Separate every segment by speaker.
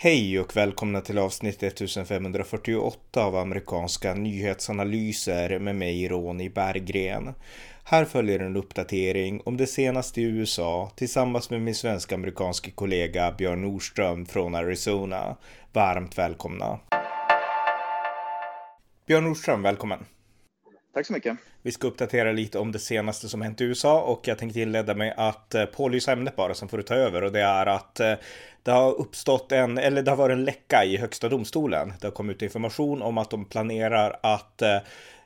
Speaker 1: Hej och välkomna till avsnitt 1548 av amerikanska nyhetsanalyser med mig Ronny Berggren. Här följer en uppdatering om det senaste i USA tillsammans med min svenska amerikanske kollega Björn Nordström från Arizona. Varmt välkomna! Björn Nordström, välkommen!
Speaker 2: Tack så mycket.
Speaker 1: Vi ska uppdatera lite om det senaste som hänt i USA och jag tänkte inleda med att eh, pålysa ämnet bara som får du ta över och det är att eh, det har uppstått en, eller det har varit en läcka i högsta domstolen. Det har kommit ut information om att de planerar att eh,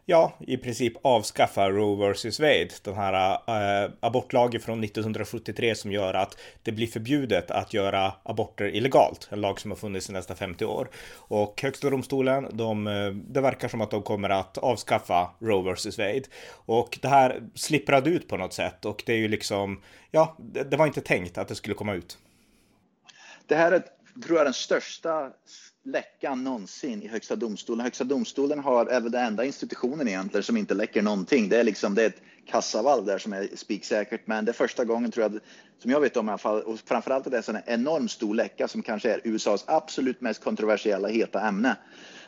Speaker 1: ja, i princip avskaffa Roe vs Wade, den här äh, abortlagen från 1973 som gör att det blir förbjudet att göra aborter illegalt, en lag som har funnits i nästan 50 år. Och högsta domstolen, de, eh, det verkar som att de kommer att avskaffa Roe vs Wade. Och det här slipprade ut på något sätt och det är ju liksom, ja, det, det var inte tänkt att det skulle komma ut.
Speaker 2: Det här är, tror jag, den största läckan någonsin i Högsta domstolen. Högsta domstolen har, är väl den enda institutionen egentligen som inte läcker någonting. Det är liksom det är ett kassavalv där som är spiksäkert, men det är första gången tror jag, som jag vet om i alla fall, och framförallt att det en enormt stor läcka som kanske är USAs absolut mest kontroversiella heta ämne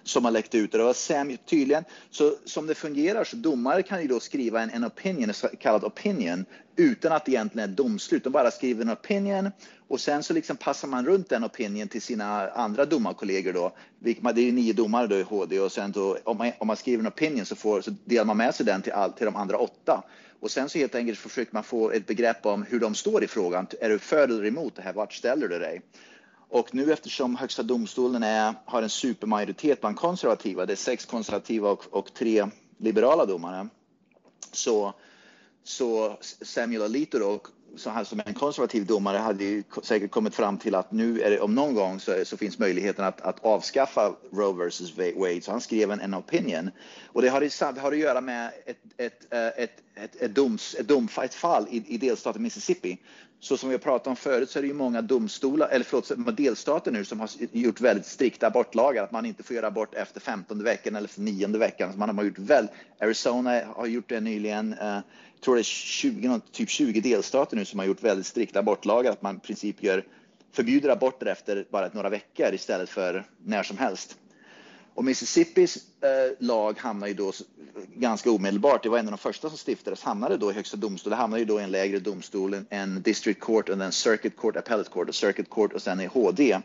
Speaker 2: som har läckt ut. Och det var Sam, tydligen, så som det fungerar så domare kan ju då skriva en, en opinion, en kallad opinion, utan att det egentligen är domslut. De bara skriver en opinion och sen så liksom passar man runt den opinion till sina andra domarkollegor då. Det är ju nio domare då i HD och sen då, om, man, om man skriver en opinion så, får, så delar man med sig den till, all, till de andra åtta. Och sen så helt enkelt försöker man få ett begrepp om hur de står i frågan. Är du för eller emot det här? Vart ställer du dig? Och nu eftersom Högsta domstolen är, har en supermajoritet bland konservativa, det är sex konservativa och, och tre liberala domare, så, så Samuel Alito då, som han som en konservativ domare hade ju säkert kommit fram till att nu är det, om någon gång så, så finns möjligheten att, att avskaffa Roe vs. Wade. Så han skrev en, en opinion. Och det har, det har att göra med ett, ett, eh, ett, ett, ett, doms, ett, dom, ett fall i, i delstaten Mississippi så som vi har pratat om förut så är det ju många domstolar, eller förlåt, delstater nu som har gjort väldigt strikta abortlagar, att man inte får göra abort efter 15 veckan eller nionde veckan. Så man har gjort väl, Arizona har gjort det nyligen, eh, tror det är 20, typ 20 delstater nu som har gjort väldigt strikta abortlagar, att man i princip gör, förbjuder aborter efter bara några veckor istället för när som helst. Och Mississippis eh, lag hamnade ju då ganska omedelbart, det var en av de första som stiftades, hamnade då i högsta domstol. Det hamnade ju då i en lägre domstol, en district court och en circuit court, appellate court och circuit court och sen i HD.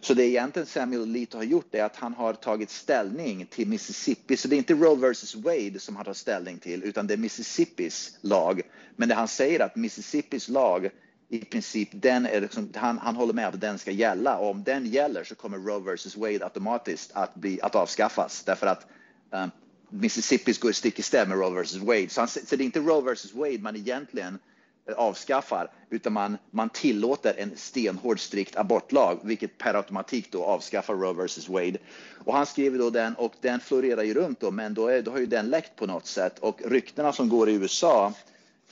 Speaker 2: Så det egentligen Samuel Alito har gjort är att han har tagit ställning till Mississippi. Så det är inte Roe versus Wade som han tar ställning till, utan det är Mississippis lag. Men det han säger att Mississippis lag i princip, den är liksom, han, han håller med att den ska gälla och om den gäller så kommer Roe versus Wade automatiskt att, bli, att avskaffas därför att um, Mississippi går stick i stäv med Roe versus Wade. Så, han, så det är inte Roe versus Wade man egentligen eh, avskaffar, utan man, man tillåter en stenhård strikt abortlag, vilket per automatik då avskaffar Roe versus Wade. Och han skriver då den och den florerar ju runt då, men då, är, då har ju den läckt på något sätt och ryktena som går i USA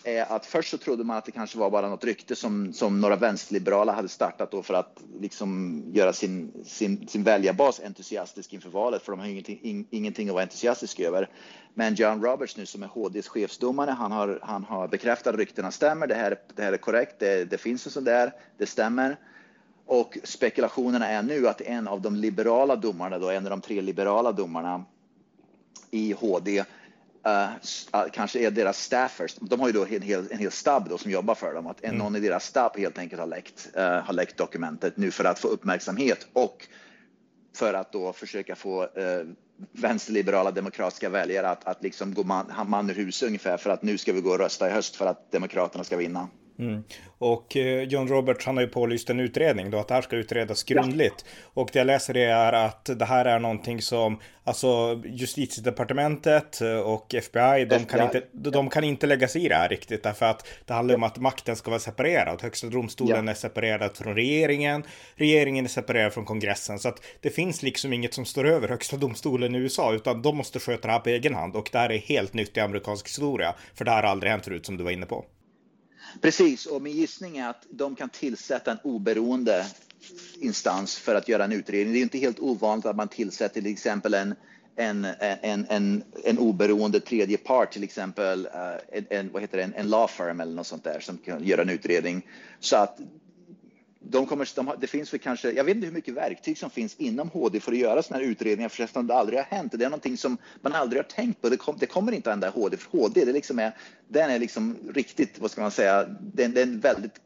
Speaker 2: är att först så trodde man att det kanske var bara något rykte som, som några vänsterliberala hade startat då för att liksom göra sin, sin, sin väljarbas entusiastisk inför valet, för de har ingenting, in, ingenting att vara entusiastisk över. Men John Roberts nu som är HDs chefsdomare, han har, han har bekräftat att ryktena stämmer. Det här, det här är korrekt. Det, det finns en sån där. Det stämmer. Och spekulationerna är nu att en av de liberala domarna, då, en av de tre liberala domarna i HD uh, kanske är deras staffers. De har ju då en hel, en hel stab då som jobbar för dem. Att mm. någon i deras stab helt enkelt har läckt, uh, har läckt dokumentet nu för att få uppmärksamhet och för att då försöka få uh, vänsterliberala demokratiska väljare att, att liksom gå man, man ur huset ungefär för att nu ska vi gå och rösta i höst för att Demokraterna ska vinna.
Speaker 1: Mm. Och eh, John Roberts han har ju pålyst en utredning då att det här ska utredas grundligt. Ja. Och det jag läser är att det här är någonting som alltså justitiedepartementet och FBI, de kan, inte, de kan inte lägga sig i det här riktigt därför att det handlar om att makten ska vara separerad. Högsta domstolen ja. är separerad från regeringen, regeringen är separerad från kongressen. Så att det finns liksom inget som står över Högsta domstolen i USA utan de måste sköta det här på egen hand och det här är helt nytt i amerikansk historia. För det här har aldrig hänt förut som du var inne på.
Speaker 2: Precis, och min gissning är att de kan tillsätta en oberoende instans för att göra en utredning. Det är inte helt ovanligt att man tillsätter till exempel en, en, en, en, en oberoende tredje part, till exempel eh, en, en, vad heter det, en, en law firm eller något sånt där som kan göra en utredning. Så att de kommer, de, det finns väl kanske, jag vet inte hur mycket verktyg som finns inom HD för att göra sådana här utredningar för det aldrig har hänt. Det är någonting som man aldrig har tänkt på. Det, kom, det kommer inte att hända HD, för HD det liksom är, den är liksom riktigt, vad ska man säga, den, den är väldigt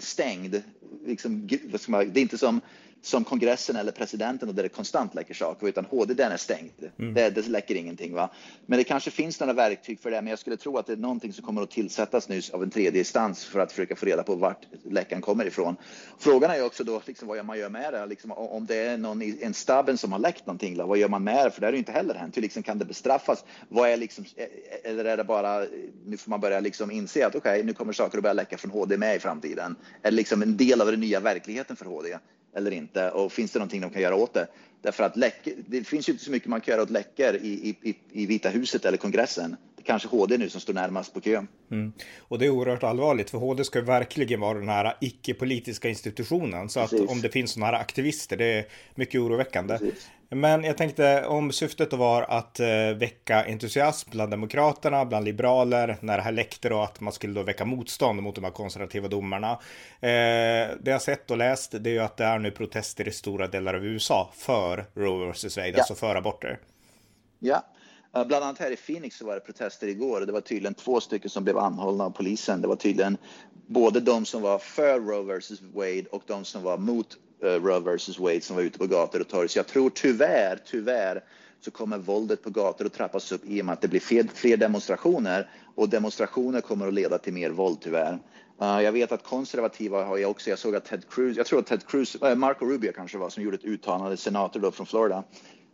Speaker 2: stängd. Liksom, vad ska man, det är inte som som kongressen eller presidenten och där det konstant läcker saker, utan HD den är stängd. Mm. Det, det läcker ingenting. Va? Men det kanske finns några verktyg för det, men jag skulle tro att det är någonting som kommer att tillsättas nu av en tredje instans för att försöka få reda på vart läckan kommer ifrån. Frågan är också då liksom vad man gör med det. Liksom, om det är någon i en stabben som har läckt någonting, då, vad gör man med det? För det har ju inte heller hänt. Hur liksom kan det bestraffas? Vad är liksom, eller är det bara, nu får man börja liksom inse att okej, okay, nu kommer saker att börja läcka från HD med i framtiden. Är det liksom en del av den nya verkligheten för HD? Eller inte och finns det någonting de kan göra åt det? Därför att läck, det finns ju inte så mycket man kan göra åt läckor i, i, i Vita huset eller kongressen. Det är kanske HD nu som står närmast på kön.
Speaker 1: Mm. Och det är oerhört allvarligt för HD ska verkligen vara den här icke-politiska institutionen. Så Precis. att om det finns sådana här aktivister, det är mycket oroväckande. Precis. Men jag tänkte om syftet då var att eh, väcka entusiasm bland demokraterna, bland liberaler, när det här läckte då att man skulle då väcka motstånd mot de här konservativa domarna. Eh, det jag sett och läst det är ju att det är nu protester i stora delar av USA för Roe vs Wade, ja. alltså för aborter.
Speaker 2: Ja, uh, bland annat här i Phoenix så var det protester igår och det var tydligen två stycken som blev anhållna av polisen. Det var tydligen både de som var för Roe vs Wade och de som var mot Eh, Roe vs Wade som var ute på gator och torg. Så jag tror tyvärr, tyvärr så kommer våldet på gator att trappas upp i och med att det blir fler, fler demonstrationer och demonstrationer kommer att leda till mer våld tyvärr. Uh, jag vet att konservativa har jag också, jag såg att Ted Cruz, jag tror att Ted Cruz, äh, Marco Rubio kanske var som gjorde ett uttalande, senator då från Florida,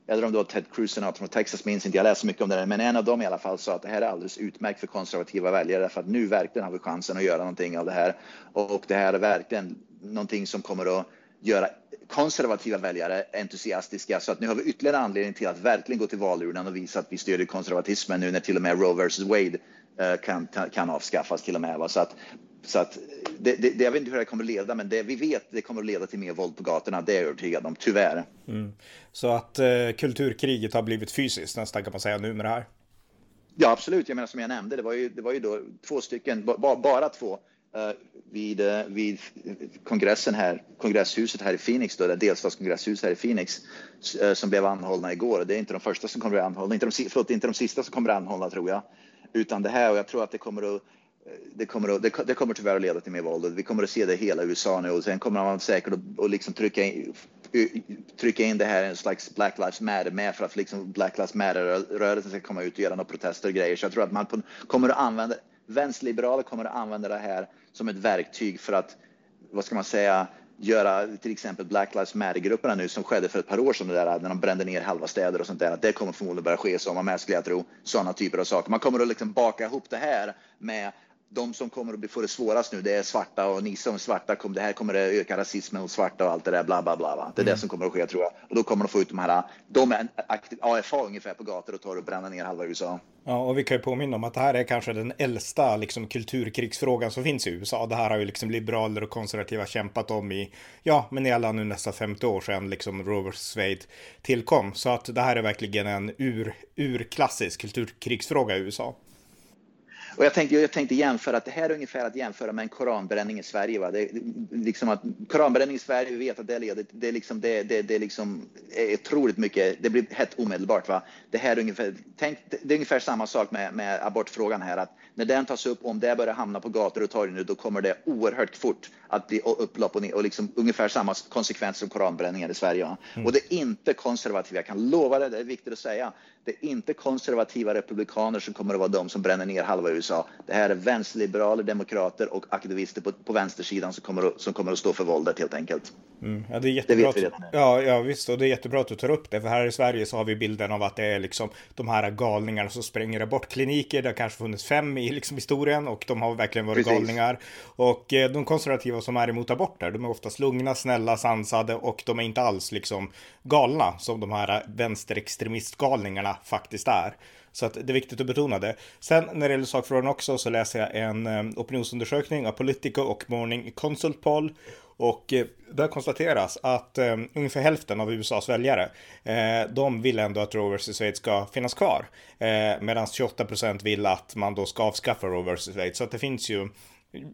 Speaker 2: eller om det var Ted Cruz, senator från Texas, minns inte, jag läser mycket om det där, men en av dem i alla fall sa att det här är alldeles utmärkt för konservativa väljare, för att nu verkligen har vi chansen att göra någonting av det här. Och det här är verkligen någonting som kommer att göra konservativa väljare entusiastiska så att nu har vi ytterligare anledning till att verkligen gå till valurnan och visa att vi stödjer konservatismen nu när till och med Roe vs Wade uh, kan, kan avskaffas till och med. Va? Så att, så att det, det, jag vet inte hur det kommer att leda, men det vi vet det kommer att leda till mer våld på gatorna. Det är jag övertygad om, tyvärr.
Speaker 1: Mm. Så att uh, kulturkriget har blivit fysiskt nästan kan man säga nu med det här?
Speaker 2: Ja, absolut. Jag menar som jag nämnde, det var ju, det var ju då två stycken, ba, bara två Eh, vid, eh, vid kongressen här, kongresshuset här i Phoenix, då, delstatskongresshuset här i Phoenix, eh, som blev anhållna igår. Det är inte de första som kommer att bli anhållna, inte de, förlåt, inte de sista som kommer att anhålla tror jag, utan det här och jag tror att det kommer att det kommer, att, det, det kommer tyvärr att leda till mer våld. Vi kommer att se det i hela USA nu och sen kommer man säkert att, att liksom trycka, in, trycka in det här i en slags Black Lives Matter med för att liksom Black Lives Matter-rörelsen ska komma ut och göra några protester och grejer. Så jag tror att man kommer att använda, vänsterliberaler kommer att använda det här som ett verktyg för att, vad ska man säga, göra till exempel Black Lives Matter-grupperna nu som skedde för ett par år sedan, det där, när de brände ner halva städer och sånt där, att det kommer förmodligen börja ske i sommar skulle jag tro. Sådana typer av saker. Man kommer att liksom baka ihop det här med de som kommer att få det svårast nu, det är svarta och ni som är svarta, det här kommer att öka rasismen hos svarta och allt det där, bla bla bla. Det är mm. det som kommer att ske tror jag. Och då kommer de få ut de här, de är AFA ungefär på gator och torg och bränna ner halva USA.
Speaker 1: Ja, och vi kan ju påminna om att det här är kanske den äldsta liksom, kulturkrigsfrågan som finns i USA. Det här har ju liksom liberaler och konservativa kämpat om i, ja, men i alla nu nästan 50 år sedan liksom Roe. Wade tillkom. Så att det här är verkligen en ur, urklassisk kulturkrigsfråga i USA.
Speaker 2: Och jag tänkte, jag tänkte jämföra att det här är ungefär att jämföra med en koranbränning i Sverige. Va? Det, liksom att, koranbränning i Sverige, vi vet att det leder, det är liksom, det, det, det liksom är otroligt mycket, det blir hett omedelbart. Va? Det här är ungefär, tänk, det är ungefär samma sak med, med abortfrågan här, att när den tas upp, om det börjar hamna på gator och torg nu, då kommer det oerhört fort att bli upplopp och, och liksom ungefär samma konsekvenser som koranbränningar i Sverige. Mm. Och det är inte konservativa, jag kan lova det, det är viktigt att säga. Det är inte konservativa republikaner som kommer att vara de som bränner ner halva USA. Det här är vänsterliberaler, demokrater och aktivister på, på vänstersidan som kommer, att, som kommer att stå för våldet helt enkelt.
Speaker 1: Mm. Ja, det är jättebra. Det ja, ja, visst, och det är jättebra att du tar upp det, för här i Sverige så har vi bilden av att det är liksom de här galningarna som spränger abortkliniker. Det har kanske funnits fem i liksom historien och de har verkligen varit Precis. galningar. Och eh, de konservativa som är emot aborter, de är oftast lugna, snälla, sansade och de är inte alls liksom galna som de här vänsterextremistgalningarna faktiskt är. Så att det är viktigt att betona det. Sen när det gäller sakfrågan också så läser jag en eh, opinionsundersökning av Politico och Morning Consult Poll. Och eh, där konstateras att eh, ungefär hälften av USAs väljare, eh, de vill ändå att Roe vs Wade ska finnas kvar. Eh, Medan 28 procent vill att man då ska avskaffa Roe vs Wade. Så att det finns ju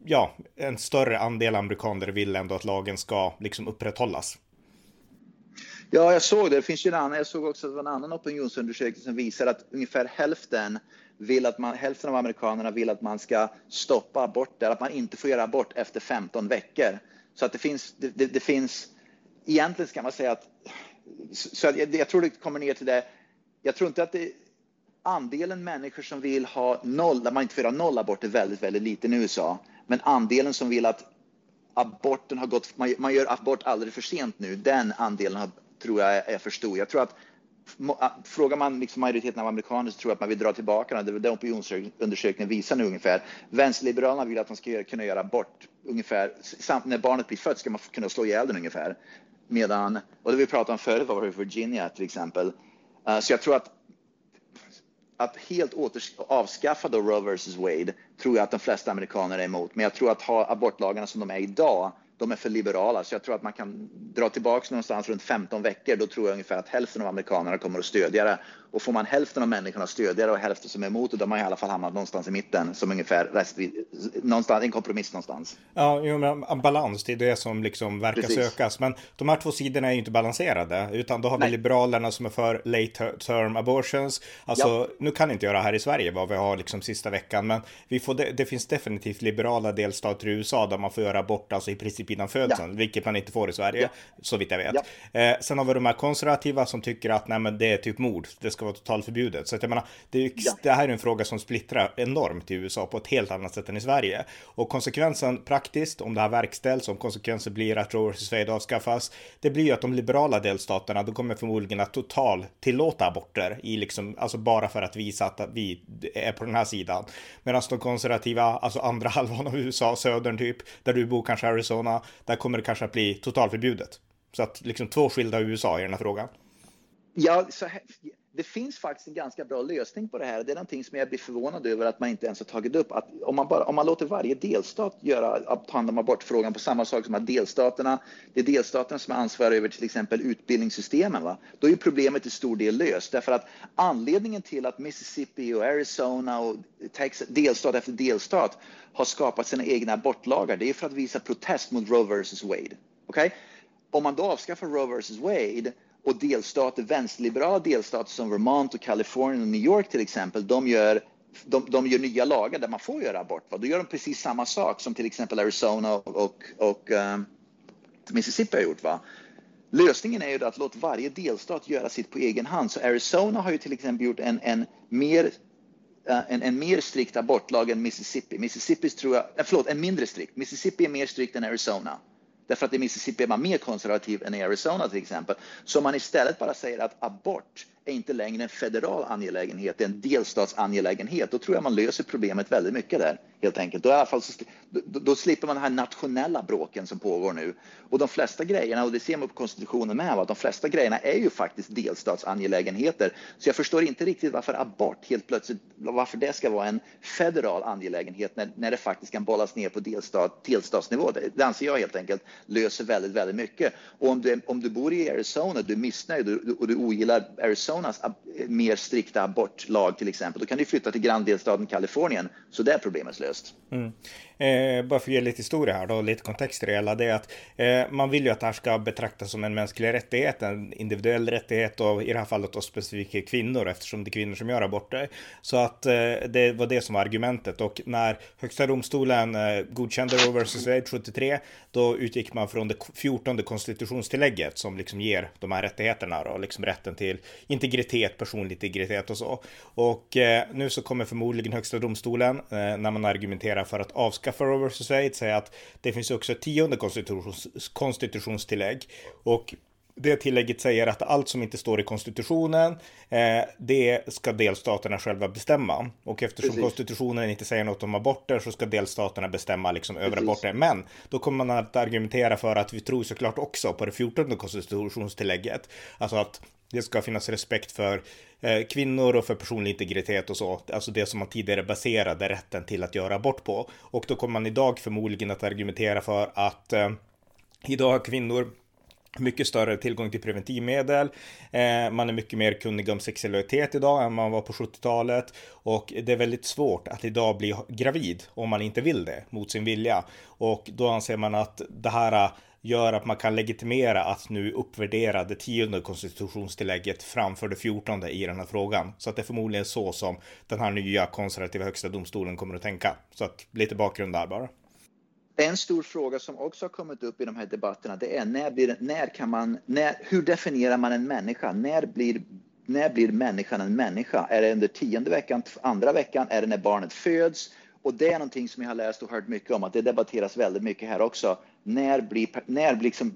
Speaker 1: ja, en större andel amerikaner vill ändå att lagen ska liksom upprätthållas.
Speaker 2: Ja, jag såg det. Det finns ju en annan. Jag såg också att det var en annan opinionsundersökning som visar att ungefär hälften vill att man, hälften av amerikanerna vill att man ska stoppa aborter, att man inte får göra abort efter 15 veckor. Så att det finns, det, det, det finns, egentligen ska man säga att, så att jag, jag, tror det kommer ner till det, jag tror inte att det, andelen människor som vill ha noll, där man inte får göra noll abort är väldigt, väldigt liten i USA. Men andelen som vill att aborten har gått, man, man gör abort alldeles för sent nu, den andelen har, tror jag är för stor. Jag tror att Frågar man liksom majoriteten av amerikaner så tror jag att man vill dra tillbaka den. Det är det opinionsundersökningen visar nu ungefär. Vänsterliberalerna vill att man ska kunna göra abort ungefär, samt när barnet blir fött ska man kunna slå ihjäl den ungefär. Medan, och det vi pratade om förut var Virginia till exempel. Eh, så jag tror att att helt åter, avskaffa då Roe vs Wade tror jag att de flesta amerikaner är emot. Men jag tror att ha abortlagarna som de är idag de är för liberala. Så jag tror att man kan dra tillbaka någonstans runt 15 veckor. Då tror jag ungefär att hälften av amerikanerna kommer att stödja det. Och får man hälften av människorna att stödja det och hälften som är emot då har man i alla fall hamnat någonstans i mitten som ungefär restvid, någonstans, en kompromiss någonstans.
Speaker 1: Ja, jo, men balans, det är det som liksom verkar Precis. sökas. Men de här två sidorna är ju inte balanserade, utan då har Nej. vi liberalerna som är för late term abortions. Alltså, ja. nu kan inte göra här i Sverige vad vi har liksom sista veckan, men vi får det, det finns definitivt liberala delstater i USA där man får göra abort, alltså i princip innan födseln, ja. vilket man inte får i Sverige, ja. så vitt jag vet. Eh, sen har vi de här konservativa som tycker att nej, men det är typ mord, det ska vara totalförbjudet. Så att jag menar, det, är, ja. det här är en fråga som splittrar enormt i USA på ett helt annat sätt än i Sverige. Och konsekvensen praktiskt, om det här verkställs, om konsekvensen blir att Roe vs. Wade avskaffas, det blir ju att de liberala delstaterna, de kommer förmodligen att total tillåta aborter i liksom, alltså bara för att visa att vi är på den här sidan. Medan de konservativa, alltså andra halvan av USA, södern typ, där du bor kanske Arizona, där kommer det kanske att bli totalförbjudet. Så att liksom två skilda USA i den här frågan.
Speaker 2: Ja, så här, det finns faktiskt en ganska bra lösning på det här. Det är någonting som jag blir förvånad över att man inte ens har tagit upp. Att om, man bara, om man låter varje delstat göra, ta hand om abortfrågan på samma sak som att delstaterna, det är delstaterna som är ansvariga över till exempel utbildningssystemen. Va? Då är problemet till stor del löst. Därför att anledningen till att Mississippi och Arizona och Texas, delstat efter delstat har skapat sina egna abortlagar, det är för att visa protest mot Roe vs Wade. Okay? Om man då avskaffar Roe vs Wade och delstater, vänsterliberala delstater som Vermont och Kalifornien och New York till exempel, de gör de, de gör nya lagar där man får göra abort. Va? Då gör de precis samma sak som till exempel Arizona och, och, och um, Mississippi har gjort. Va? Lösningen är ju att låta varje delstat göra sitt på egen hand. Så Arizona har ju till exempel gjort en, en mer eh, en, en, mer strikt abortlag än Mississippi. Mississippi tror jag, eh, förlåt, en mindre strikt. Mississippi är mer strikt än Arizona. Därför att i Mississippi är man mer konservativ än i Arizona till exempel. Så man istället bara säger att abort är inte längre en federal angelägenhet, det är en delstatsangelägenhet. Då tror jag man löser problemet väldigt mycket där helt enkelt. Då, i alla fall så, då, då, slipper man den här nationella bråken som pågår nu. Och de flesta grejerna, och det ser man på konstitutionen med, att de flesta grejerna är ju faktiskt delstatsangelägenheter. Så jag förstår inte riktigt varför abort helt plötsligt, varför det ska vara en federal angelägenhet när, när det faktiskt kan bollas ner på delstat, delstatsnivå. Det, det anser jag helt enkelt löser väldigt, väldigt mycket. Och om du, om du bor i Arizona, du är missnöjd och, och du ogillar Arizona Arizonas eh, mer strikta abortlag till exempel, då kan du flytta till granndelstaten Kalifornien, så det är problemet löst.
Speaker 1: Mm. Eh, bara för att ge lite historia här då, lite kontext i det hela, det är att eh, man vill ju att det här ska betraktas som en mänsklig rättighet, en individuell rättighet och i det här fallet då specifikt kvinnor eftersom det är kvinnor som gör aborter. Så att eh, det var det som var argumentet och när Högsta domstolen eh, godkände Roe vs Wade 73, då utgick man från det 14 konstitutionstillägget som liksom ger de här rättigheterna och liksom rätten till integritet, personlig integritet och så. Och eh, nu så kommer förmodligen Högsta domstolen eh, när man argumenterar för att avskaffa Roe vs Wade säga att det finns också ett tionde konstitutions konstitutionstillägg och det tillägget säger att allt som inte står i konstitutionen, eh, det ska delstaterna själva bestämma. Och eftersom Precis. konstitutionen inte säger något om aborter så ska delstaterna bestämma liksom över aborter. Men då kommer man att argumentera för att vi tror såklart också på det 14 konstitutionstillägget. Alltså att det ska finnas respekt för eh, kvinnor och för personlig integritet och så. Alltså det som man tidigare baserade rätten till att göra abort på. Och då kommer man idag förmodligen att argumentera för att eh, idag har kvinnor mycket större tillgång till preventivmedel. Eh, man är mycket mer kunnig om sexualitet idag än man var på 70-talet. Och det är väldigt svårt att idag bli gravid om man inte vill det mot sin vilja. Och då anser man att det här gör att man kan legitimera att nu uppvärdera det tionde konstitutionstillägget framför det fjortonde i den här frågan. Så att det är förmodligen så som den här nya konservativa högsta domstolen kommer att tänka. Så att lite bakgrund där bara.
Speaker 2: En stor fråga som också har kommit upp i de här debatterna, det är när, blir, när kan man, när, hur definierar man en människa? När blir, när blir människan en människa? Är det under tionde veckan, andra veckan? Är det när barnet föds? Och det är någonting som jag har läst och hört mycket om, att det debatteras väldigt mycket här också. När blir, när blir liksom,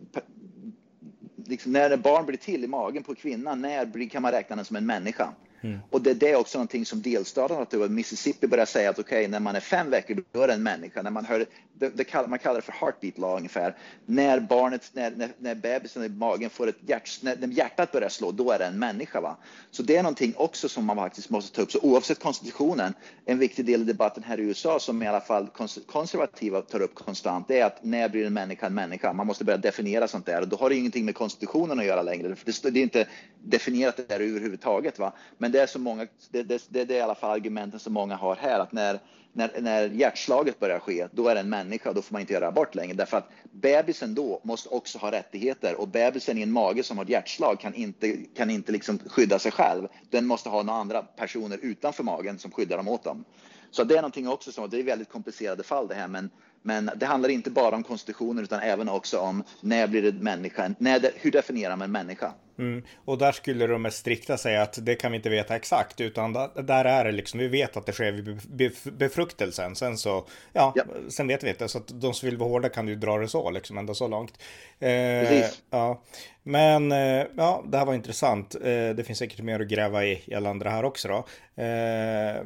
Speaker 2: liksom när barn blir till i magen på kvinnan, när blir, kan man räkna den som en människa? Mm. Och det, det, är också någonting som delstaten har Mississippi börjar säga att okej, okay, när man är fem veckor, då är det en människa. När man, hör, det, det kallar, man kallar det för heartbeat law ungefär. När barnet, när, när, när bebisen i magen får ett hjärt, när, när hjärtat börjar slå, då är det en människa. Va? Så det är någonting också som man faktiskt måste ta upp. Så oavsett konstitutionen, en viktig del i debatten här i USA som i alla fall konservativa tar upp konstant, det är att när blir en människa en människa? Man måste börja definiera sånt där och då har det ingenting med konstitutionen att göra längre. För det, det är inte definierat det där överhuvudtaget. Va? Men det är så många, det, det, det, är i alla fall argumenten som många har här, att när, när, när hjärtslaget börjar ske, då är det en människa, då får man inte göra abort längre. Därför att bebisen då måste också ha rättigheter och bebisen i en mage som har ett hjärtslag kan inte, kan inte liksom skydda sig själv. Den måste ha några andra personer utanför magen som skyddar dem åt dem. Så det är någonting också som, det är väldigt komplicerade fall det här, men, men det handlar inte bara om konstitutionen utan även också om när blir det människa, när det, hur definierar man människa?
Speaker 1: Mm. Och där skulle de mest strikta säga att det kan vi inte veta exakt, utan där är det liksom, vi vet att det sker vid befruktelsen. Sen så, ja, ja. sen vet vi inte. Så att de som vill vara hårda kan ju dra det så, liksom ända så långt. Eh, ja. Men eh, ja, det här var intressant. Eh, det finns säkert mer att gräva i gällande det här också då. Eh,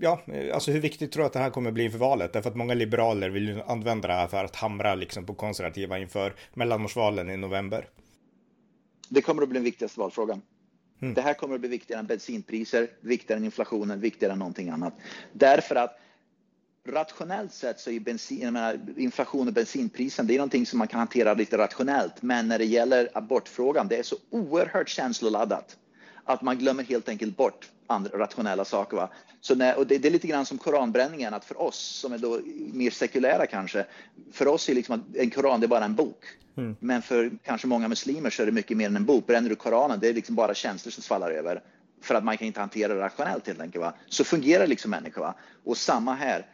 Speaker 1: ja, alltså hur viktigt tror du att det här kommer bli inför valet? Därför att många liberaler vill ju använda det här för att hamra liksom på konservativa inför mellanårsvalen i november.
Speaker 2: Det kommer att bli den viktigaste valfrågan. Mm. Det här kommer att bli viktigare än bensinpriser, viktigare än inflationen, viktigare än någonting annat. Därför att rationellt sett så är bensin, menar, inflation och bensinprisen, det är någonting som man kan hantera lite rationellt. Men när det gäller abortfrågan, det är så oerhört känsloladdat att man glömmer helt enkelt bort andra rationella saker. Va? Så när, och det, det, är lite grann som koranbränningen, att för oss som är då mer sekulära kanske, för oss är liksom en koran det är bara en bok. Mm. Men för kanske många muslimer så är det mycket mer än en bok. Bränner du koranen, det är liksom bara känslor som svallar över. För att man kan inte hantera det rationellt helt enkelt. Va? Så fungerar liksom människor. Va? Och samma här,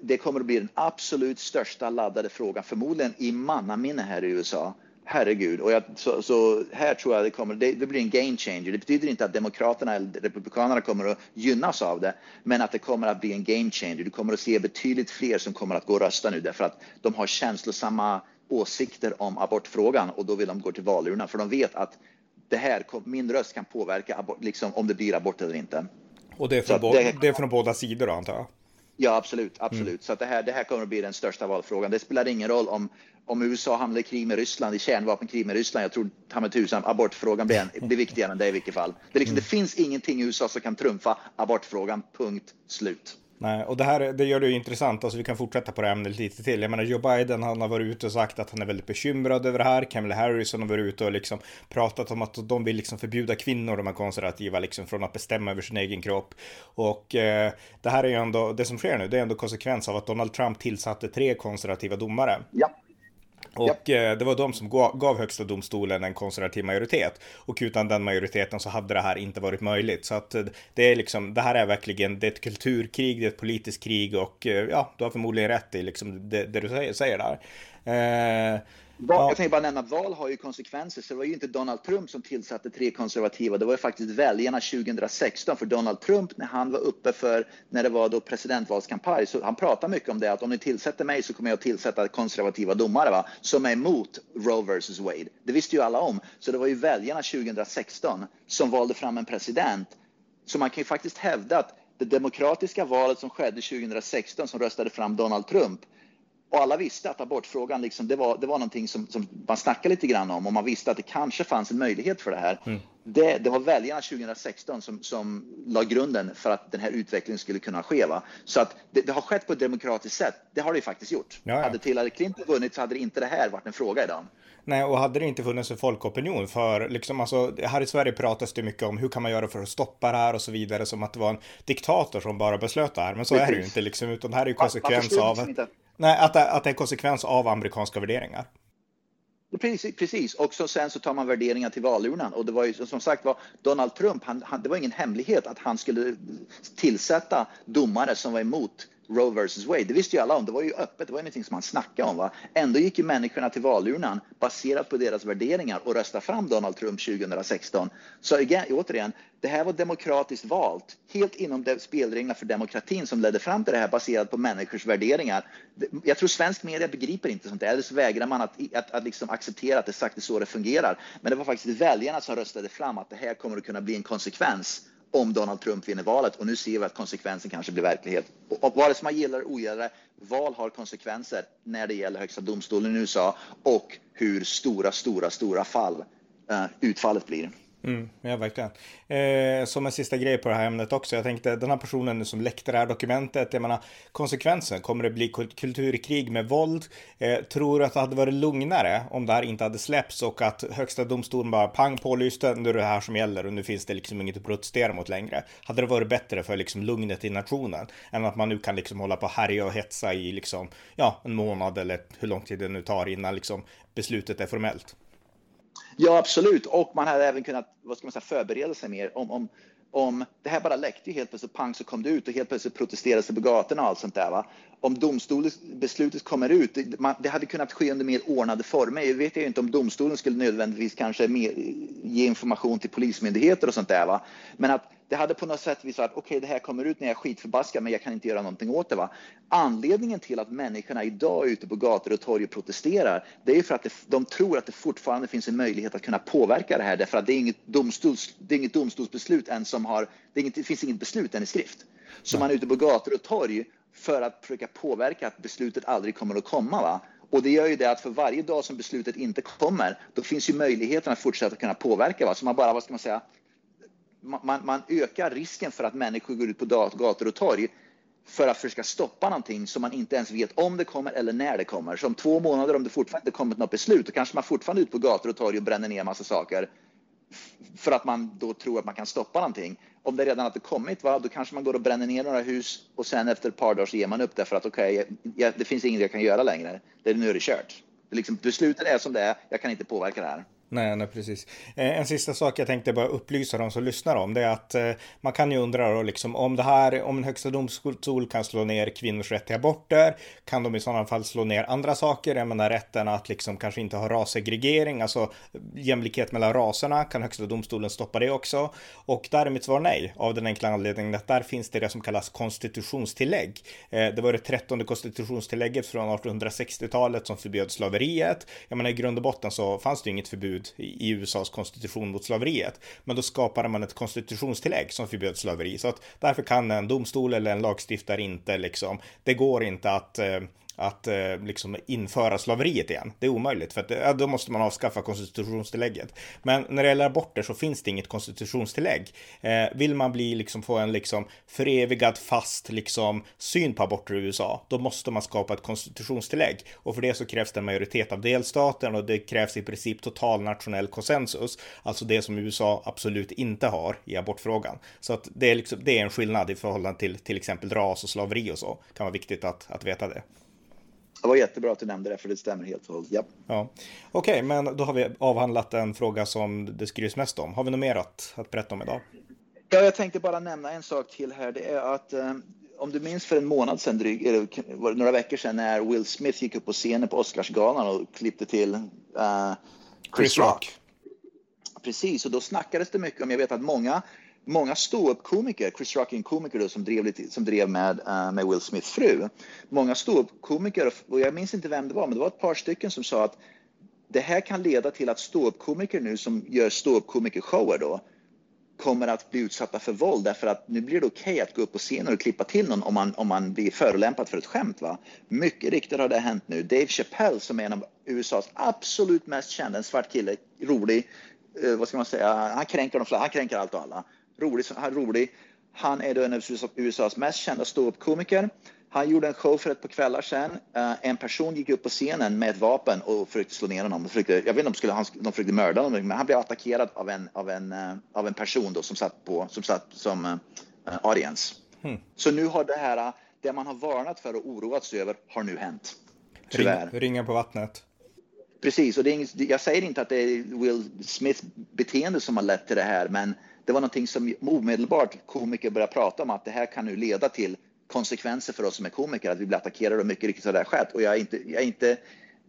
Speaker 2: det kommer att bli den absolut största laddade frågan förmodligen i mannaminne här i USA herregud. Och jag, så, så, här tror jag det kommer, det, det, blir en game changer. Det betyder inte att Demokraterna eller Republikanerna kommer att gynnas av det, men att det kommer att bli en game changer. Du kommer att se betydligt fler som kommer att gå och rösta nu därför att de har känslosamma åsikter om abortfrågan och då vill de gå till valurnan för de vet att det här, min röst kan påverka abort, liksom, om det blir abort eller inte.
Speaker 1: Och det är från, det, det är från båda sidor då, antar jag?
Speaker 2: Ja, absolut. absolut. Mm. Så det, här, det här kommer att bli den största valfrågan. Det spelar ingen roll om, om USA hamnar i krig med Ryssland, i kärnvapenkrig med Ryssland. Jag tror ta mig tusan abortfrågan blir, en, blir viktigare än det i vilket fall. Det, liksom, mm. det finns ingenting i USA som kan trumfa abortfrågan, punkt slut.
Speaker 1: Nej, och det här det gör det ju intressant. Alltså vi kan fortsätta på det ämnet lite till. Jag menar Joe Biden han har varit ute och sagt att han är väldigt bekymrad över det här. Kamala Harris har varit ute och liksom pratat om att de vill liksom förbjuda kvinnor, de här konservativa, liksom från att bestämma över sin egen kropp. Och eh, det här är ju ändå, det som sker nu, det är ändå konsekvens av att Donald Trump tillsatte tre konservativa domare.
Speaker 2: Ja.
Speaker 1: Och ja. Eh, det var de som gav högsta domstolen en konservativ majoritet. Och utan den majoriteten så hade det här inte varit möjligt. Så att eh, det är liksom, det här är verkligen, det är ett kulturkrig, det är ett politiskt krig och eh, ja, du har förmodligen rätt i liksom det, det du säger, säger där. Eh,
Speaker 2: Val, Jag tänkte bara nämna att val har ju konsekvenser, så det var ju inte Donald Trump som tillsatte tre konservativa, det var ju faktiskt väljarna 2016, för Donald Trump när han var uppe för, när det var då presidentvalskampanj, så han pratade mycket om det, att om ni tillsätter mig så kommer jag att tillsätta konservativa domare, va, som är emot Roe versus Wade. Det visste ju alla om, så det var ju väljarna 2016 som valde fram en president. Så man kan ju faktiskt hävda att det demokratiska valet som skedde 2016 som röstade fram Donald Trump Och alla visste att abortfrågan, liksom, det, var, det var någonting som, som man snackade lite grann om och man visste att det kanske fanns en möjlighet för det här. Mm. Det, det, var väljarna 2016 som, som la grunden för att den här utvecklingen skulle kunna ske. Va? Så att det, det har skett på ett demokratiskt sätt. Det har det ju faktiskt gjort. Ja, ja. Hade Hillary Clinton vunnit så hade det inte det här varit en fråga idag.
Speaker 1: Nej, och hade det inte funnits en folkopinion för liksom alltså här i Sverige pratas det mycket om hur kan man göra för att stoppa det här och så vidare som att det var en diktator som bara beslöt det här. Men så Precis. är det ju inte liksom, utan det här är ju konsekvens av liksom nej, att, att det är en konsekvens av amerikanska värderingar.
Speaker 2: Precis, precis. och så, sen så tar man värderingar till valurnan och det var ju som sagt var Donald Trump, han, han, det var ingen hemlighet att han skulle tillsätta domare som var emot Roe versus Wade. Det visste ju alla om. Det var ju öppet. Det var ingenting som man snackade om. Va? Ändå gick ju människorna till valurnan baserat på deras värderingar och röstade fram Donald Trump 2016. Så igen, återigen, det här var demokratiskt valt, helt inom spelreglerna för demokratin som ledde fram till det här baserat på människors värderingar. Jag tror svensk media begriper inte sånt där, eller så vägrar man att, att, att liksom acceptera att det är sagt så det fungerar. Men det var faktiskt väljarna som röstade fram att det här kommer att kunna bli en konsekvens om Donald Trump vinner valet och nu ser vi att konsekvensen kanske blir verklighet. Och vare sig man gillar eller ogillar val har konsekvenser när det gäller Högsta domstolen i USA och hur stora, stora, stora fall eh, utfallet blir.
Speaker 1: Mm, ja, verkligen. Eh, som en sista grej på det här ämnet också. Jag tänkte den här personen som läckte det här dokumentet. Jag menar konsekvensen. Kommer det bli kulturkrig med våld? Eh, tror att det hade varit lugnare om det här inte hade släppts och att högsta domstolen bara pang pålyste. Nu är det här som gäller och nu finns det liksom inget att protestera mot längre. Hade det varit bättre för liksom lugnet i nationen än att man nu kan liksom hålla på och härja och hetsa i liksom ja, en månad eller hur lång tid det nu tar innan liksom beslutet är formellt.
Speaker 2: Ja, absolut. Och man hade även kunnat vad ska man säga, förbereda sig mer om, om, om det här bara läckte helt plötsligt, pang så kom det ut och helt plötsligt protesterades det på gatorna och allt sånt där. Va? Om domstolsbeslutet kommer ut, det, man, det hade kunnat ske under mer ordnade former. Jag vet jag inte om domstolen skulle nödvändigtvis kanske mer, ge information till polismyndigheter och sånt där. Va? Men att det hade på något sätt visat att okej, okay, det här kommer ut när jag är skitförbaskad, men jag kan inte göra någonting åt det. Va? Anledningen till att människorna idag ute på gator och torg och protesterar, det är för att det, de tror att det fortfarande finns en möjlighet att kunna påverka det här, därför att det är inget, domstols, det är inget domstolsbeslut än som har, det, inget, det finns inget beslut än i skrift. Så man är ute på gator och torg för att försöka påverka att beslutet aldrig kommer att komma. Va? Och det gör ju det att för varje dag som beslutet inte kommer, då finns ju möjligheten att fortsätta kunna påverka. Va? Så man bara, vad ska man säga, man, man ökar risken för att människor går ut på gator och torg för att försöka stoppa någonting som man inte ens vet om det kommer eller när det kommer. Så om två månader, om det fortfarande inte kommit något beslut, då kanske man fortfarande är ute på gator och torg och bränner ner massa saker för att man då tror att man kan stoppa någonting. Om det redan hade kommit, va, då kanske man går och bränner ner några hus och sen efter ett par dagar så ger man upp det för att okej, okay, det finns inget jag kan göra längre. Det, nu är det kört. Det liksom, beslutet är som det är, jag kan inte påverka det här.
Speaker 1: Nej, nej, precis. Eh, en sista sak jag tänkte bara upplysa de som lyssnar om det är att eh, man kan ju undra då liksom om det här, om en högsta domstol kan slå ner kvinnors rätt till aborter, kan de i sådana fall slå ner andra saker? Jag menar rätten att liksom kanske inte ha rassegregering, alltså jämlikhet mellan raserna, kan högsta domstolen stoppa det också? Och där är mitt svar nej, av den enkla anledningen att där finns det det som kallas konstitutionstillägg. Eh, det var det trettonde konstitutionstillägget från 1860-talet som förbjöd slaveriet. Jag menar i grund och botten så fanns det inget förbud förbud i USAs konstitution mot slaveriet. Men då skapade man ett konstitutionstillägg som förbjöd slaveri. Så att därför kan en domstol eller en lagstiftare inte liksom, det går inte att eh, att eh, liksom införa slaveriet igen. Det är omöjligt för att ja, då måste man avskaffa konstitutionstillägget. Men när det gäller aborter så finns det inget konstitutionstillägg. Eh, vill man bli liksom få en liksom förevigad fast liksom syn på aborter i USA, då måste man skapa ett konstitutionstillägg och för det så krävs det en majoritet av delstaten och det krävs i princip total nationell konsensus, alltså det som USA absolut inte har i abortfrågan. Så att det är liksom, det är en skillnad i förhållande till till exempel ras och slaveri och så. Kan vara viktigt att, att veta det.
Speaker 2: Det var jättebra att du nämnde det, för det stämmer helt och hållet. Ja.
Speaker 1: ja. Okej, okay, men då har vi avhandlat en fråga som det skrivs mest om. Har vi något mer att, att berätta om idag?
Speaker 2: Ja, jag tänkte bara nämna en sak till här. Det är att eh, om du minns för en månad sedan, dryg, eller några veckor sedan, när Will Smith gick upp på scenen på Oscarsgalan och klippte till uh, Chris, Chris Rock. Rock. Precis, och då snackades det mycket om, jag vet att många många ståuppkomiker, Chris Rock är en komiker då, som, drev lite, som drev med, uh, med Will Smiths fru. Många ståuppkomiker, och jag minns inte vem det var, men det var ett par stycken som sa att det här kan leda till att ståuppkomiker nu som gör ståuppkomikershower då, kommer att bli utsatta för våld därför att nu blir det okej okay att gå upp på scenen och klippa till någon om man, om man blir förolämpad för ett skämt. Va? Mycket riktigt har det hänt nu. Dave Chappelle som är en av USAs absolut mest kända, en svart kille, rolig, eh, vad ska man säga, han kränker, de, han kränker allt och alla. Rolig, han, rolig. han är då en av USAs mest kända ståuppkomiker. Han gjorde en show för ett par kvällar sedan. Uh, en person gick upp på scenen med ett vapen och försökte slå ner honom. Försökte, jag vet inte om skulle, han, de försökte mörda honom, men han blev attackerad av en, av en, uh, av en person då som satt, på, som, satt som uh, audience. Hmm. Så nu har det här, det man har varnat för och oroat sig över, har nu hänt.
Speaker 1: Tyvärr. Ring, ringen på vattnet.
Speaker 2: Precis, och det är inget, jag säger inte att det är Will Smiths beteende som har lett till det här, men det var någonting som omedelbart komiker började prata om att det här kan nu leda till konsekvenser för oss som är komiker, att vi blir attackerade och mycket riktigt har det skett. Och jag är, inte, jag, är inte,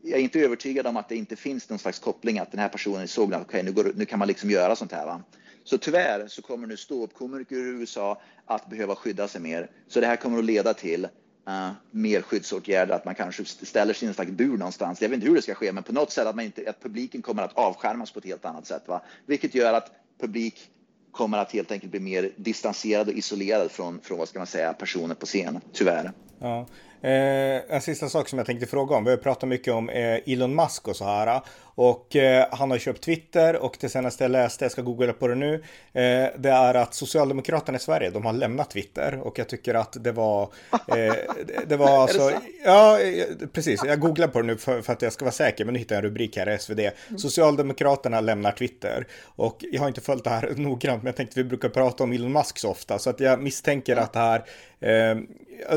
Speaker 2: jag är inte övertygad om att det inte finns någon slags koppling, att den här personen såg att okay, nu, nu kan man liksom göra sånt här. Va? Så tyvärr så kommer nu ståuppkomiker i USA att behöva skydda sig mer. Så det här kommer att leda till uh, mer skyddsåtgärder, att man kanske ställer sig i en slags bur någonstans. Jag vet inte hur det ska ske, men på något sätt att, man inte, att publiken kommer att avskärmas på ett helt annat sätt. Va? Vilket gör att publik kommer att helt enkelt bli mer distanserad och isolerad från, från vad ska man säga, personer på scen, tyvärr.
Speaker 1: Ja. Eh, en sista sak som jag tänkte fråga om. Vi har pratat mycket om eh, Elon Musk och så här. Och eh, han har köpt Twitter och det senaste jag läste, jag ska googla på det nu, eh, det är att Socialdemokraterna i Sverige, de har lämnat Twitter och jag tycker att det var, eh, det var alltså, ja eh, precis, jag googlar på det nu för, för, att jag ska vara säker, men nu hittar jag en rubrik här i SvD. Socialdemokraterna lämnar Twitter och jag har inte följt det här noggrant, men jag tänkte vi brukar prata om Elon Musk så ofta, så att jag misstänker att det här, Eh,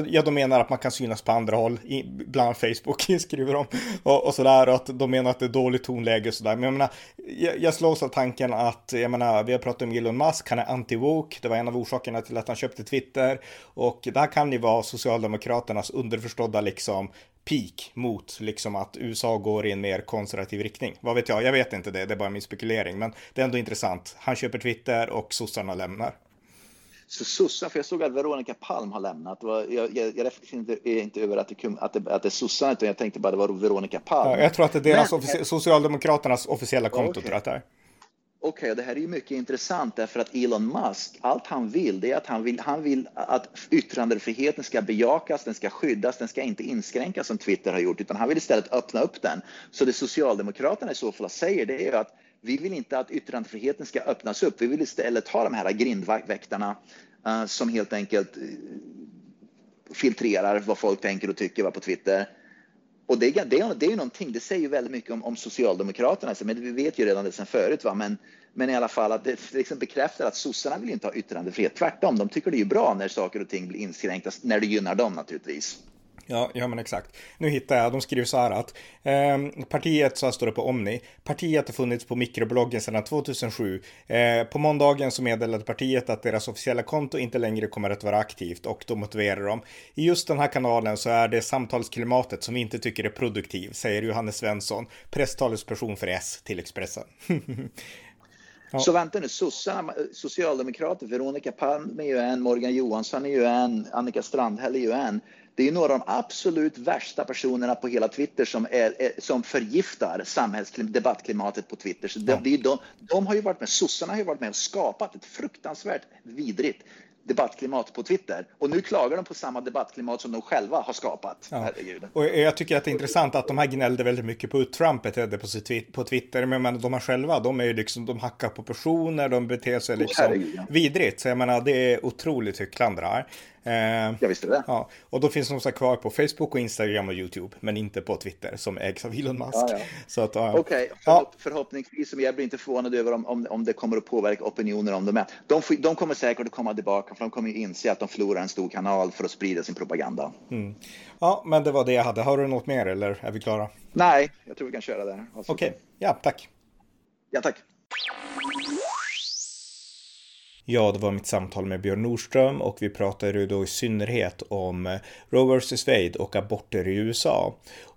Speaker 1: ja de menar att man kan synas på andra håll, bland annat Facebook skriver de, och, och sådär, och att de menar att det är dåligt tonläge och sådär. Men jag menar, jag, jag slås av tanken att, jag menar, vi har pratat om Elon Musk, han är anti-woke, det var en av orsakerna till att han köpte Twitter. Och det här kan ju vara Socialdemokraternas underförstådda liksom peak mot liksom att USA går i en mer konservativ riktning. Vad vet jag, jag vet inte det, det är bara min spekulering, men det är ändå intressant. Han köper Twitter och sossarna lämnar.
Speaker 2: Så sossar, för jag såg att Veronica Palm har lämnat. Jag, jag, jag reflekterar inte över att det, att det, att det är sossarna, utan jag tänkte bara att det var Veronica Palm.
Speaker 1: Ja, jag tror att det är deras Men, Socialdemokraternas officiella konto. Okay. Tror jag att det är.
Speaker 2: Okej, okay, det här är ju mycket intressant därför att Elon Musk, allt han vill, det är att han vill, han vill att yttrandefriheten ska bejakas, den ska skyddas, den ska inte inskränkas som Twitter har gjort, utan han vill istället öppna upp den. Så det Socialdemokraterna i så fall säger, det är att vi vill inte att yttrandefriheten ska öppnas upp. Vi vill istället ha de här grindväktarna Eh, som helt enkelt eh, filtrerar vad folk tänker och tycker på Twitter. Och det, det, det är ju någonting, det säger ju väldigt mycket om, om Socialdemokraterna, men vi vet ju redan det sedan förut. Va? Men, men i alla fall att det liksom bekräftar att sossarna vill inte ha yttrandefrihet. Tvärtom, de tycker det är bra när saker och ting blir inskränkta, när det gynnar dem naturligtvis.
Speaker 1: Ja, ja men exakt. Nu hittar jag, de skriver så här att eh, partiet, så här står det på Omni, partiet har funnits på mikrobloggen sedan 2007. Eh, på måndagen så meddelade partiet att deras officiella konto inte längre kommer att vara aktivt och då motiverar de. I just den här kanalen så är det samtalsklimatet som vi inte tycker är produktiv, säger Johannes Svensson, presstalesperson för S till Expressen.
Speaker 2: Ja. Så vänta nu, sossarna, socialdemokrater, Veronica Palm är ju en, Morgan Johansson är ju en, Annika Strandhäll är ju en det är några av de absolut värsta personerna på hela Twitter som, är, är som förgiftar samhällsdebattklimatet på Twitter. Så det, det de, de har ju varit med, sossarna har ju varit med och skapat ett fruktansvärt vidrigt debattklimat på Twitter. Och nu klagar de på samma debattklimat som de själva har skapat. Ja.
Speaker 1: Och jag tycker att det är intressant att de här gnällde väldigt mycket på hur Trump betedde på, sitt, på Twitter. Men de här själva, de är ju liksom, de hackar på personer, de beter sig liksom oh, vidrigt. Så jag menar, det är otroligt hycklande det här.
Speaker 2: Eh, jag visste det.
Speaker 1: Ja, och då finns de kvar på Facebook och Instagram och YouTube, men inte på Twitter som ägs av Elon Musk. Ja,
Speaker 2: ja. ja. Okej, okay. Förhopp förhoppningsvis, som jag blir inte förvånad över om, om, om det kommer att påverka opinioner om de är. De, de kommer säkert att komma tillbaka, för de kommer inse att de förlorar en stor kanal för att sprida sin propaganda.
Speaker 1: Mm. Ja, men det var det jag hade. Har du något mer eller är vi klara?
Speaker 2: Nej, jag tror vi kan köra där.
Speaker 1: Okej, okay. ja, tack.
Speaker 2: Ja, tack.
Speaker 1: Ja, det var mitt samtal med Björn Nordström och vi pratade då i synnerhet om Roe vs Wade och aborter i USA.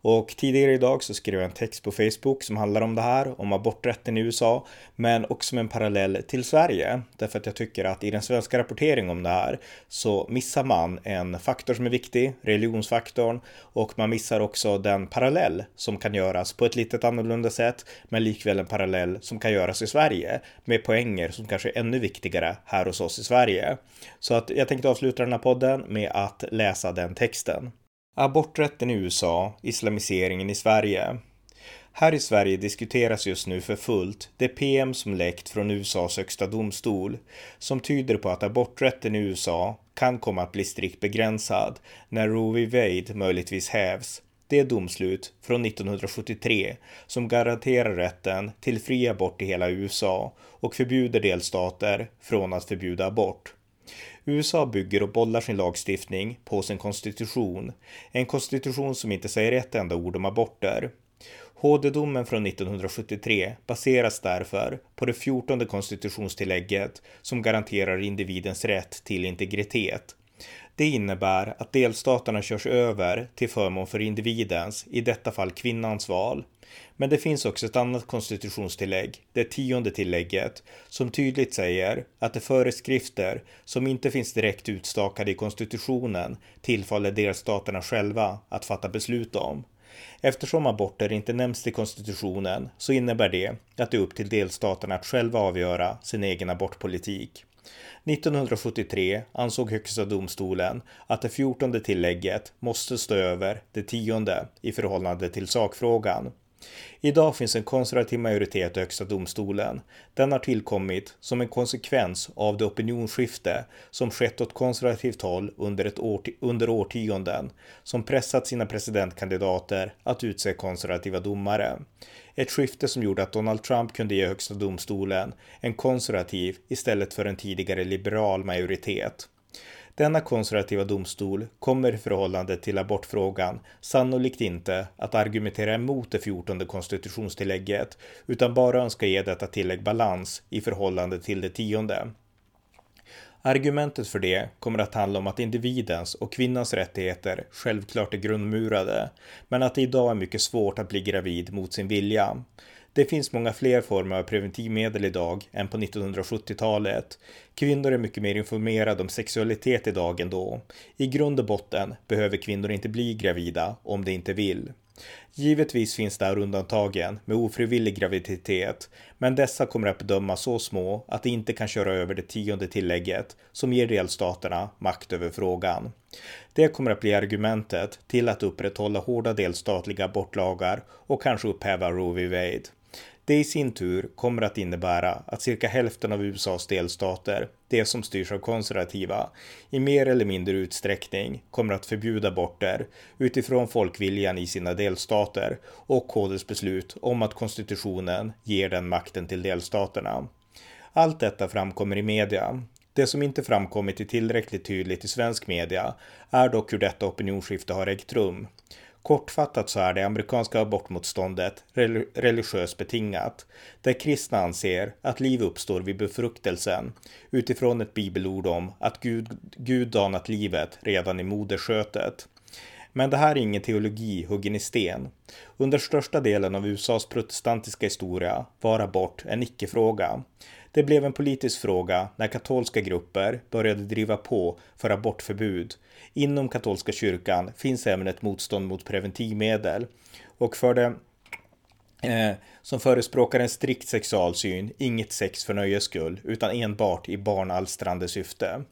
Speaker 1: Och tidigare idag så skrev jag en text på Facebook som handlar om det här, om aborträtten i USA, men också med en parallell till Sverige. Därför att jag tycker att i den svenska rapporteringen om det här så missar man en faktor som är viktig, religionsfaktorn, och man missar också den parallell som kan göras på ett litet annorlunda sätt, men likväl en parallell som kan göras i Sverige med poänger som kanske är ännu viktigare här hos oss i Sverige. Så att jag tänkte avsluta den här podden med att läsa den texten. Aborträtten i USA, islamiseringen i Sverige. Här i Sverige diskuteras just nu för fullt det PM som läckt från USAs högsta domstol som tyder på att aborträtten i USA kan komma att bli strikt begränsad när Roe v. Wade möjligtvis hävs. Det domslut från 1973 som garanterar rätten till fri abort i hela USA och förbjuder delstater från att förbjuda abort. USA bygger och bollar sin lagstiftning på sin konstitution. En konstitution som inte säger ett enda ord om aborter. HD-domen från 1973 baseras därför på det 14 konstitutionstillägget som garanterar individens rätt till integritet. Det innebär att delstaterna körs över till förmån för individens, i detta fall kvinnans val. Men det finns också ett annat konstitutionstillägg, det tionde tillägget, som tydligt säger att de föreskrifter som inte finns direkt utstakade i konstitutionen tillfaller delstaterna själva att fatta beslut om. Eftersom aborter inte nämns i konstitutionen så innebär det att det är upp till delstaterna att själva avgöra sin egen abortpolitik. 1973 ansåg Högsta domstolen att det fjortonde tillägget måste stå över det tionde i förhållande till sakfrågan. Idag finns en konservativ majoritet i Högsta domstolen. Den har tillkommit som en konsekvens av det opinionsskifte som skett åt konservativt håll under, ett årti under årtionden som pressat sina presidentkandidater att utse konservativa domare. Ett skifte som gjorde att Donald Trump kunde ge Högsta domstolen en konservativ istället för en tidigare liberal majoritet. Denna konservativa domstol kommer i förhållande till abortfrågan sannolikt inte att argumentera emot det 14 konstitutionstillägget utan bara önska ge detta tillägg balans i förhållande till det tionde. Argumentet för det kommer att handla om att individens och kvinnans rättigheter självklart är grundmurade, men att det idag är mycket svårt att bli gravid mot sin vilja. Det finns många fler former av preventivmedel idag än på 1970-talet. Kvinnor är mycket mer informerade om sexualitet idag än då. I grund och botten behöver kvinnor inte bli gravida om de inte vill. Givetvis finns där undantagen med ofrivillig graviditet, men dessa kommer att bedömas så små att de inte kan köra över det tionde tillägget som ger delstaterna makt över frågan. Det kommer att bli argumentet till att upprätthålla hårda delstatliga abortlagar och kanske upphäva Roe v. Wade. Det i sin tur kommer att innebära att cirka hälften av USAs delstater, det som styrs av konservativa, i mer eller mindre utsträckning kommer att förbjuda aborter utifrån folkviljan i sina delstater och KDs beslut om att konstitutionen ger den makten till delstaterna. Allt detta framkommer i media. Det som inte framkommit tillräckligt tydligt i svensk media är dock hur detta opinionsskifte har ägt rum. Kortfattat så är det amerikanska abortmotståndet religiöst betingat, där kristna anser att liv uppstår vid befruktelsen utifrån ett bibelord om att Gud, Gud danat livet redan i moderskötet. Men det här är ingen teologi huggen i sten. Under största delen av USAs protestantiska historia var abort en icke-fråga. Det blev en politisk fråga när katolska grupper började driva på för abortförbud. Inom katolska kyrkan finns även ett motstånd mot preventivmedel och för det eh, som förespråkar en strikt sexualsyn, inget sex för nöjes skull, utan enbart i barnalstrande syfte.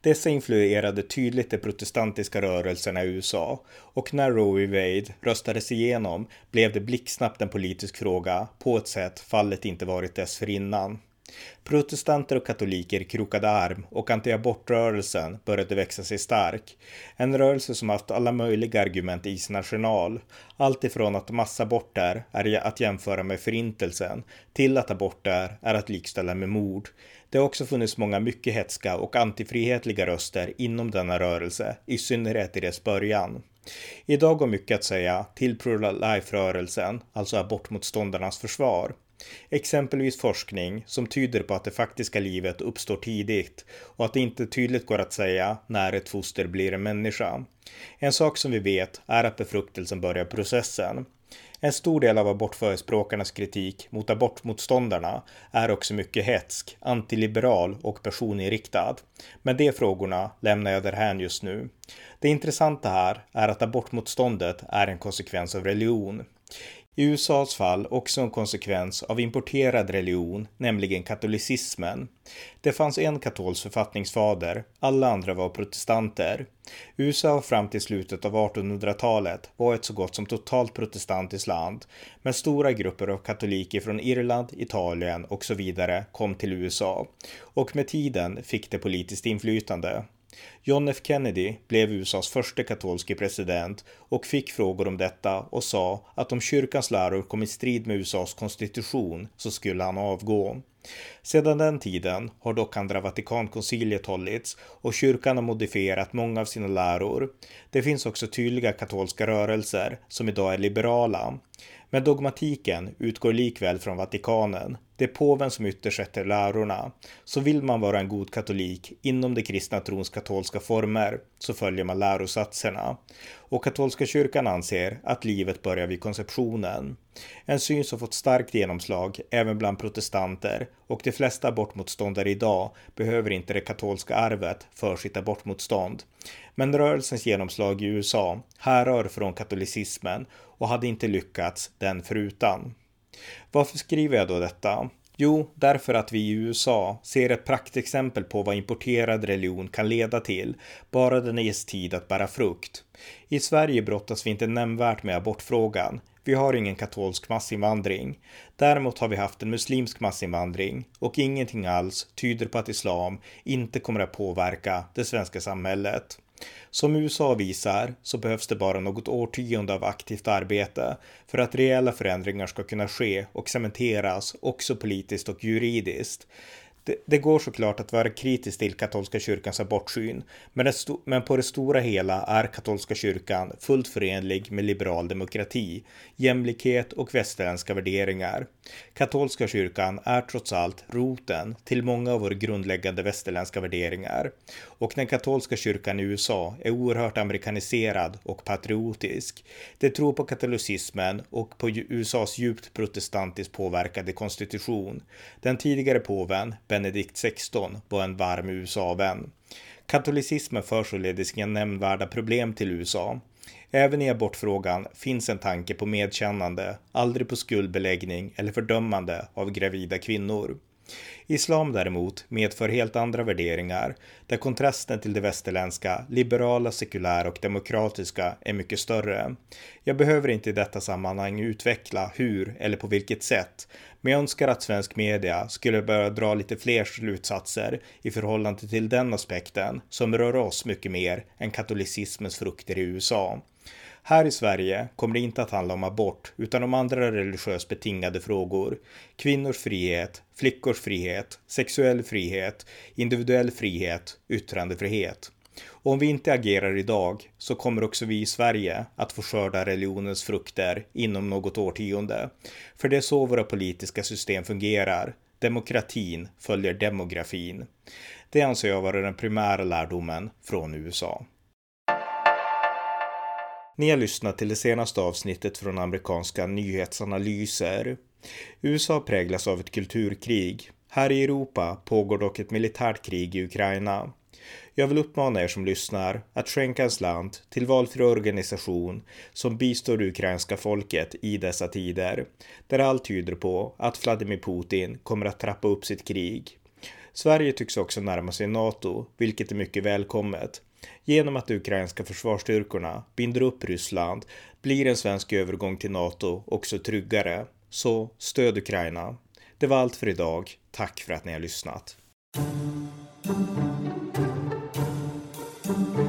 Speaker 1: Dessa influerade tydligt de protestantiska rörelserna i USA och när Roe v. Wade röstades igenom blev det blixtsnabbt en politisk fråga på ett sätt fallet inte varit dessförinnan. Protestanter och katoliker krokade arm och antiabortrörelsen började växa sig stark. En rörelse som haft alla möjliga argument i sin arsenal. Allt ifrån att massaborter är att jämföra med förintelsen till att aborter är att likställa med mord. Det har också funnits många mycket hetska och antifrihetliga röster inom denna rörelse, i synnerhet i dess början. Idag går mycket att säga till pro-life-rörelsen, alltså abortmotståndarnas försvar. Exempelvis forskning som tyder på att det faktiska livet uppstår tidigt och att det inte tydligt går att säga när ett foster blir en människa. En sak som vi vet är att befruktelsen börjar processen. En stor del av abortförespråkarnas kritik mot abortmotståndarna är också mycket hetsk, antiliberal och personinriktad. Men de frågorna lämnar jag därhän just nu. Det intressanta här är att abortmotståndet är en konsekvens av religion. I USAs fall också en konsekvens av importerad religion, nämligen katolicismen. Det fanns en katolsk författningsfader, alla andra var protestanter. USA fram till slutet av 1800-talet var ett så gott som totalt protestantiskt land, men stora grupper av katoliker från Irland, Italien och så vidare kom till USA och med tiden fick det politiskt inflytande. John F Kennedy blev USAs första katolske president och fick frågor om detta och sa att om kyrkans läror kom i strid med USAs konstitution så skulle han avgå. Sedan den tiden har dock andra Vatikankonciliet hållits och kyrkan har modifierat många av sina läror. Det finns också tydliga katolska rörelser som idag är liberala. Men dogmatiken utgår likväl från Vatikanen. Det är påven som ytterst sätter lärorna. Så vill man vara en god katolik inom det kristna trons katolska former så följer man lärosatserna. Och katolska kyrkan anser att livet börjar vid konceptionen. En syn som fått starkt genomslag även bland protestanter och de flesta abortmotståndare idag behöver inte det katolska arvet för sitt abortmotstånd. Men rörelsens genomslag i USA härrör från katolicismen och hade inte lyckats den förutan. Varför skriver jag då detta? Jo, därför att vi i USA ser ett praktexempel på vad importerad religion kan leda till, bara den ges tid att bära frukt. I Sverige brottas vi inte nämnvärt med abortfrågan. Vi har ingen katolsk massinvandring. Däremot har vi haft en muslimsk massinvandring och ingenting alls tyder på att islam inte kommer att påverka det svenska samhället. Som USA visar så behövs det bara något årtionde av aktivt arbete för att reella förändringar ska kunna ske och cementeras också politiskt och juridiskt. Det, det, går såklart att vara kritisk till katolska kyrkans abortsyn, men, men på det stora hela är katolska kyrkan fullt förenlig med liberal demokrati, jämlikhet och västerländska värderingar. Katolska kyrkan är trots allt roten till många av våra grundläggande västerländska värderingar. Och den katolska kyrkan i USA är oerhört amerikaniserad och patriotisk. De tror på katolicismen och på USAs djupt protestantiskt påverkade konstitution. Den tidigare påven, Benedikt XVI, var en varm USA-vän. Katolicismen för således inga nämnvärda problem till USA. Även i abortfrågan finns en tanke på medkännande, aldrig på skuldbeläggning eller fördömande av gravida kvinnor. Islam däremot medför helt andra värderingar, där kontrasten till det västerländska, liberala, sekulära och demokratiska är mycket större. Jag behöver inte i detta sammanhang utveckla hur eller på vilket sätt, men jag önskar att svensk media skulle börja dra lite fler slutsatser i förhållande till den aspekten som rör oss mycket mer än katolicismens frukter i USA. Här i Sverige kommer det inte att handla om abort utan om andra religiöst betingade frågor. Kvinnors frihet, flickors frihet, sexuell frihet, individuell frihet, yttrandefrihet. Och om vi inte agerar idag så kommer också vi i Sverige att få skörda religionens frukter inom något årtionde. För det är så våra politiska system fungerar. Demokratin följer demografin. Det anser jag vara den primära lärdomen från USA. Ni har lyssnat till det senaste avsnittet från amerikanska nyhetsanalyser. USA präglas av ett kulturkrig. Här i Europa pågår dock ett militärt krig i Ukraina. Jag vill uppmana er som lyssnar att skänka en slant till valfri organisation som bistår det ukrainska folket i dessa tider, där allt tyder på att Vladimir Putin kommer att trappa upp sitt krig. Sverige tycks också närma sig NATO, vilket är mycket välkommet, Genom att de ukrainska försvarsstyrkorna binder upp Ryssland blir en svensk övergång till NATO också tryggare. Så stöd Ukraina. Det var allt för idag. Tack för att ni har lyssnat. Thank you